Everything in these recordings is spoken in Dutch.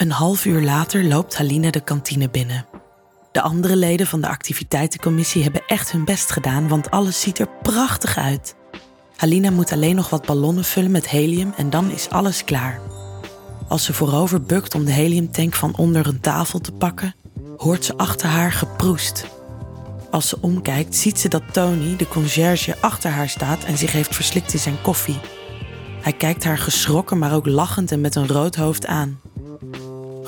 Een half uur later loopt Halina de kantine binnen. De andere leden van de activiteitencommissie hebben echt hun best gedaan, want alles ziet er prachtig uit. Halina moet alleen nog wat ballonnen vullen met helium en dan is alles klaar. Als ze voorover bukt om de heliumtank van onder een tafel te pakken, hoort ze achter haar geproest. Als ze omkijkt, ziet ze dat Tony, de conciërge, achter haar staat en zich heeft verslikt in zijn koffie. Hij kijkt haar geschrokken, maar ook lachend en met een rood hoofd aan.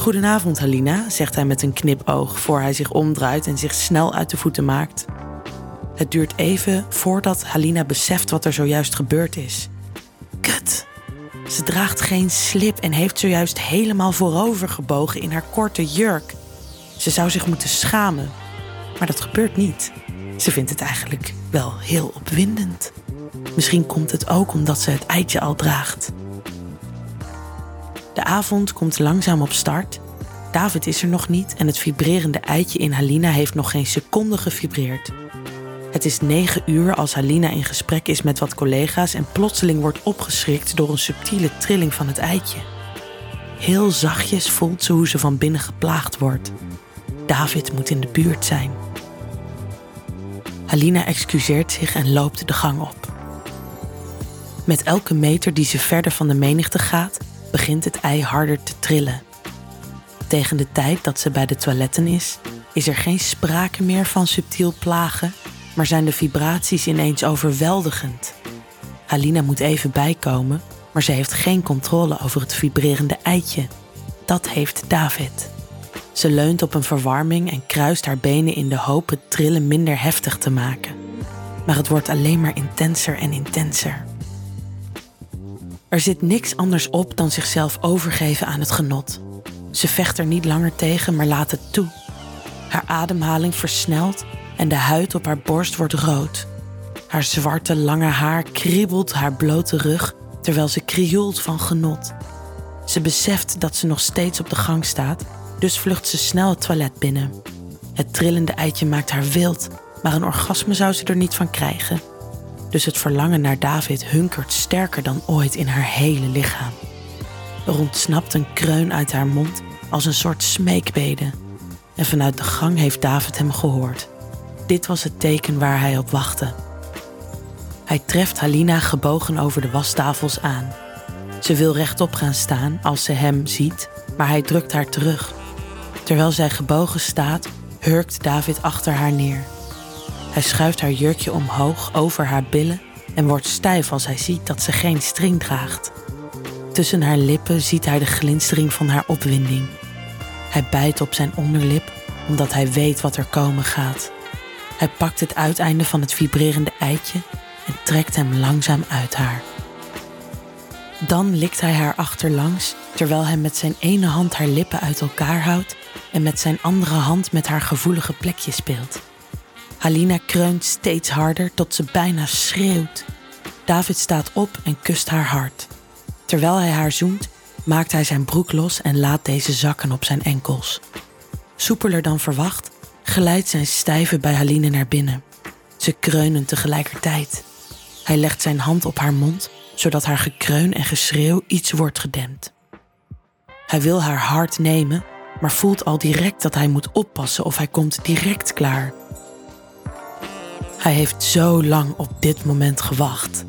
Goedenavond, Halina, zegt hij met een knipoog voor hij zich omdraait en zich snel uit de voeten maakt. Het duurt even voordat Halina beseft wat er zojuist gebeurd is. Kut! Ze draagt geen slip en heeft zojuist helemaal voorover gebogen in haar korte jurk. Ze zou zich moeten schamen, maar dat gebeurt niet. Ze vindt het eigenlijk wel heel opwindend. Misschien komt het ook omdat ze het eitje al draagt. De avond komt langzaam op start. David is er nog niet en het vibrerende eitje in Halina heeft nog geen seconde gevibreerd. Het is negen uur als Halina in gesprek is met wat collega's en plotseling wordt opgeschrikt door een subtiele trilling van het eitje. Heel zachtjes voelt ze hoe ze van binnen geplaagd wordt. David moet in de buurt zijn. Halina excuseert zich en loopt de gang op. Met elke meter die ze verder van de menigte gaat, begint het ei harder te trillen. Tegen de tijd dat ze bij de toiletten is, is er geen sprake meer van subtiel plagen, maar zijn de vibraties ineens overweldigend. Halina moet even bijkomen, maar ze heeft geen controle over het vibrerende eitje. Dat heeft David. Ze leunt op een verwarming en kruist haar benen in de hoop het trillen minder heftig te maken. Maar het wordt alleen maar intenser en intenser. Er zit niks anders op dan zichzelf overgeven aan het genot. Ze vecht er niet langer tegen, maar laat het toe. Haar ademhaling versnelt en de huid op haar borst wordt rood. Haar zwarte lange haar kriebelt haar blote rug terwijl ze krioelt van genot. Ze beseft dat ze nog steeds op de gang staat, dus vlucht ze snel het toilet binnen. Het trillende eitje maakt haar wild, maar een orgasme zou ze er niet van krijgen. Dus het verlangen naar David hunkert sterker dan ooit in haar hele lichaam. Er ontsnapt een kreun uit haar mond als een soort smeekbede. En vanuit de gang heeft David hem gehoord. Dit was het teken waar hij op wachtte. Hij treft Halina gebogen over de wastafels aan. Ze wil rechtop gaan staan als ze hem ziet, maar hij drukt haar terug. Terwijl zij gebogen staat, hurkt David achter haar neer. Hij schuift haar jurkje omhoog over haar billen en wordt stijf als hij ziet dat ze geen string draagt. Tussen haar lippen ziet hij de glinstering van haar opwinding. Hij bijt op zijn onderlip omdat hij weet wat er komen gaat. Hij pakt het uiteinde van het vibrerende eitje en trekt hem langzaam uit haar. Dan likt hij haar achterlangs terwijl hij met zijn ene hand haar lippen uit elkaar houdt en met zijn andere hand met haar gevoelige plekje speelt. Halina kreunt steeds harder tot ze bijna schreeuwt. David staat op en kust haar hart. Terwijl hij haar zoent, maakt hij zijn broek los en laat deze zakken op zijn enkels. Soepeler dan verwacht, glijdt zijn stijve bij Haline naar binnen. Ze kreunen tegelijkertijd. Hij legt zijn hand op haar mond, zodat haar gekreun en geschreeuw iets wordt gedempt. Hij wil haar hart nemen, maar voelt al direct dat hij moet oppassen of hij komt direct klaar. Hij heeft zo lang op dit moment gewacht.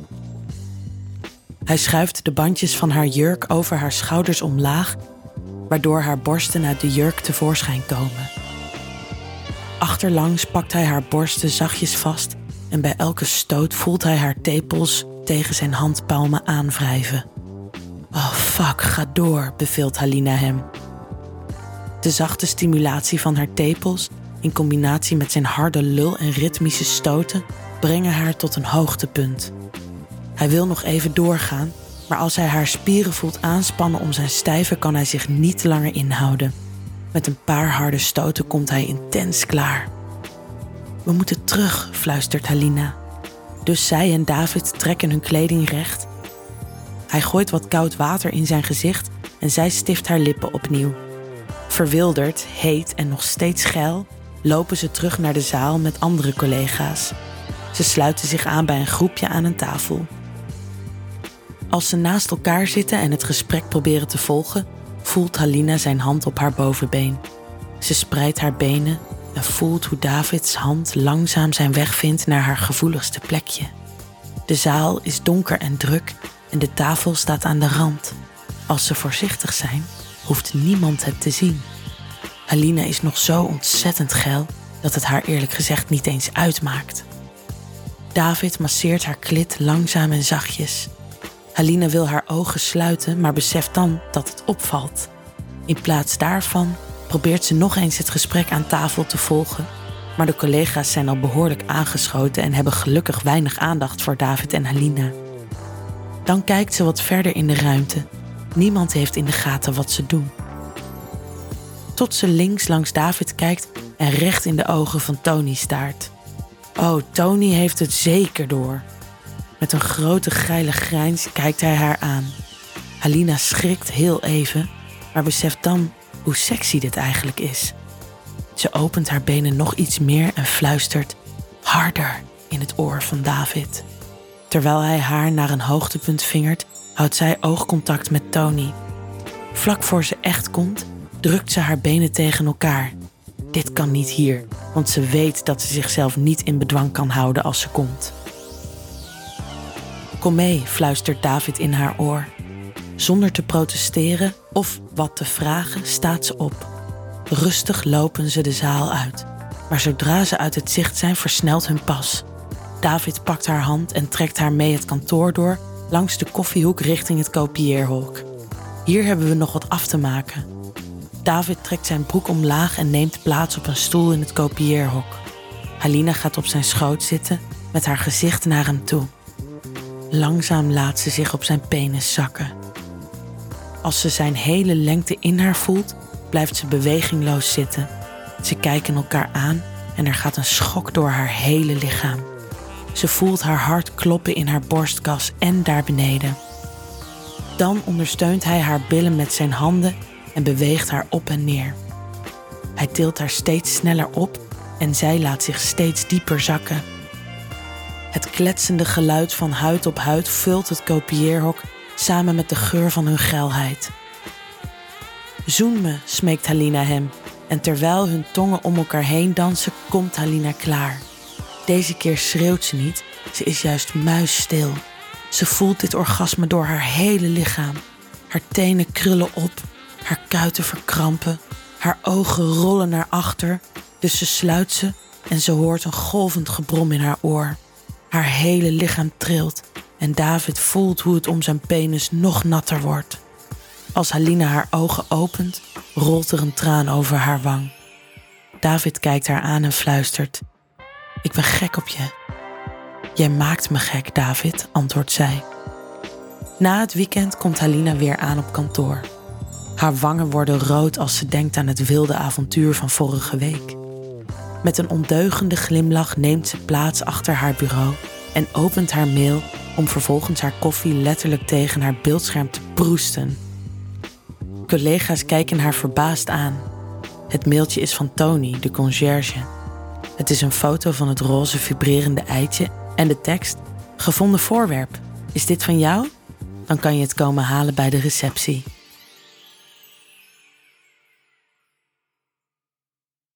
Hij schuift de bandjes van haar jurk over haar schouders omlaag, waardoor haar borsten uit de jurk tevoorschijn komen. Achterlangs pakt hij haar borsten zachtjes vast en bij elke stoot voelt hij haar tepels tegen zijn handpalmen aanwrijven. Oh fuck, ga door, beveelt Halina hem. De zachte stimulatie van haar tepels in combinatie met zijn harde lul en ritmische stoten brengen haar tot een hoogtepunt. Hij wil nog even doorgaan, maar als hij haar spieren voelt aanspannen om zijn stijve, kan hij zich niet langer inhouden. Met een paar harde stoten komt hij intens klaar. We moeten terug, fluistert Halina. Dus zij en David trekken hun kleding recht. Hij gooit wat koud water in zijn gezicht en zij stift haar lippen opnieuw. Verwilderd, heet en nog steeds geil lopen ze terug naar de zaal met andere collega's. Ze sluiten zich aan bij een groepje aan een tafel. Als ze naast elkaar zitten en het gesprek proberen te volgen, voelt Halina zijn hand op haar bovenbeen. Ze spreidt haar benen en voelt hoe Davids hand langzaam zijn weg vindt naar haar gevoeligste plekje. De zaal is donker en druk en de tafel staat aan de rand. Als ze voorzichtig zijn, hoeft niemand het te zien. Halina is nog zo ontzettend geil dat het haar eerlijk gezegd niet eens uitmaakt. David masseert haar klit langzaam en zachtjes. Halina wil haar ogen sluiten, maar beseft dan dat het opvalt. In plaats daarvan probeert ze nog eens het gesprek aan tafel te volgen, maar de collega's zijn al behoorlijk aangeschoten en hebben gelukkig weinig aandacht voor David en Halina. Dan kijkt ze wat verder in de ruimte. Niemand heeft in de gaten wat ze doen. Tot ze links langs David kijkt en recht in de ogen van Tony staart. Oh, Tony heeft het zeker door. Met een grote geile grijns kijkt hij haar aan. Halina schrikt heel even, maar beseft dan hoe sexy dit eigenlijk is. Ze opent haar benen nog iets meer en fluistert harder in het oor van David. Terwijl hij haar naar een hoogtepunt vingert, houdt zij oogcontact met Tony. Vlak voor ze echt komt, drukt ze haar benen tegen elkaar. Dit kan niet hier, want ze weet dat ze zichzelf niet in bedwang kan houden als ze komt. Kom mee, fluistert David in haar oor. Zonder te protesteren of wat te vragen, staat ze op. Rustig lopen ze de zaal uit. Maar zodra ze uit het zicht zijn, versnelt hun pas. David pakt haar hand en trekt haar mee het kantoor door langs de koffiehoek richting het kopieerhok. Hier hebben we nog wat af te maken. David trekt zijn broek omlaag en neemt plaats op een stoel in het kopieerhok. Halina gaat op zijn schoot zitten met haar gezicht naar hem toe. Langzaam laat ze zich op zijn penis zakken. Als ze zijn hele lengte in haar voelt, blijft ze bewegingloos zitten. Ze kijken elkaar aan en er gaat een schok door haar hele lichaam. Ze voelt haar hart kloppen in haar borstkas en daar beneden. Dan ondersteunt hij haar billen met zijn handen en beweegt haar op en neer. Hij tilt haar steeds sneller op en zij laat zich steeds dieper zakken. Het kletsende geluid van huid op huid vult het kopieerhok samen met de geur van hun geilheid. Zoen me, smeekt Halina hem, en terwijl hun tongen om elkaar heen dansen, komt Halina klaar. Deze keer schreeuwt ze niet, ze is juist muisstil. Ze voelt dit orgasme door haar hele lichaam. Haar tenen krullen op, haar kuiten verkrampen, haar ogen rollen naar achter, dus ze sluit ze en ze hoort een golvend gebrom in haar oor. Haar hele lichaam trilt en David voelt hoe het om zijn penis nog natter wordt. Als Halina haar ogen opent, rolt er een traan over haar wang. David kijkt haar aan en fluistert: Ik ben gek op je. Jij maakt me gek, David, antwoordt zij. Na het weekend komt Halina weer aan op kantoor. Haar wangen worden rood als ze denkt aan het wilde avontuur van vorige week. Met een ondeugende glimlach neemt ze plaats achter haar bureau en opent haar mail om vervolgens haar koffie letterlijk tegen haar beeldscherm te proesten. Collega's kijken haar verbaasd aan. Het mailtje is van Tony, de conciërge. Het is een foto van het roze vibrerende eitje en de tekst: Gevonden voorwerp. Is dit van jou? Dan kan je het komen halen bij de receptie.